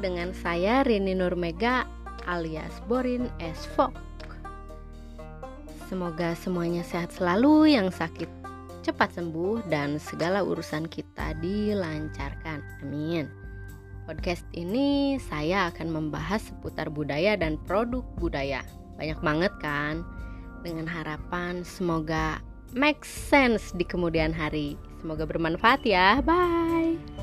dengan saya Rini Nurmega alias Borin S. Fok. Semoga semuanya sehat selalu, yang sakit cepat sembuh dan segala urusan kita dilancarkan. Amin. Podcast ini saya akan membahas seputar budaya dan produk budaya. Banyak banget kan? Dengan harapan semoga make sense di kemudian hari. Semoga bermanfaat ya. Bye.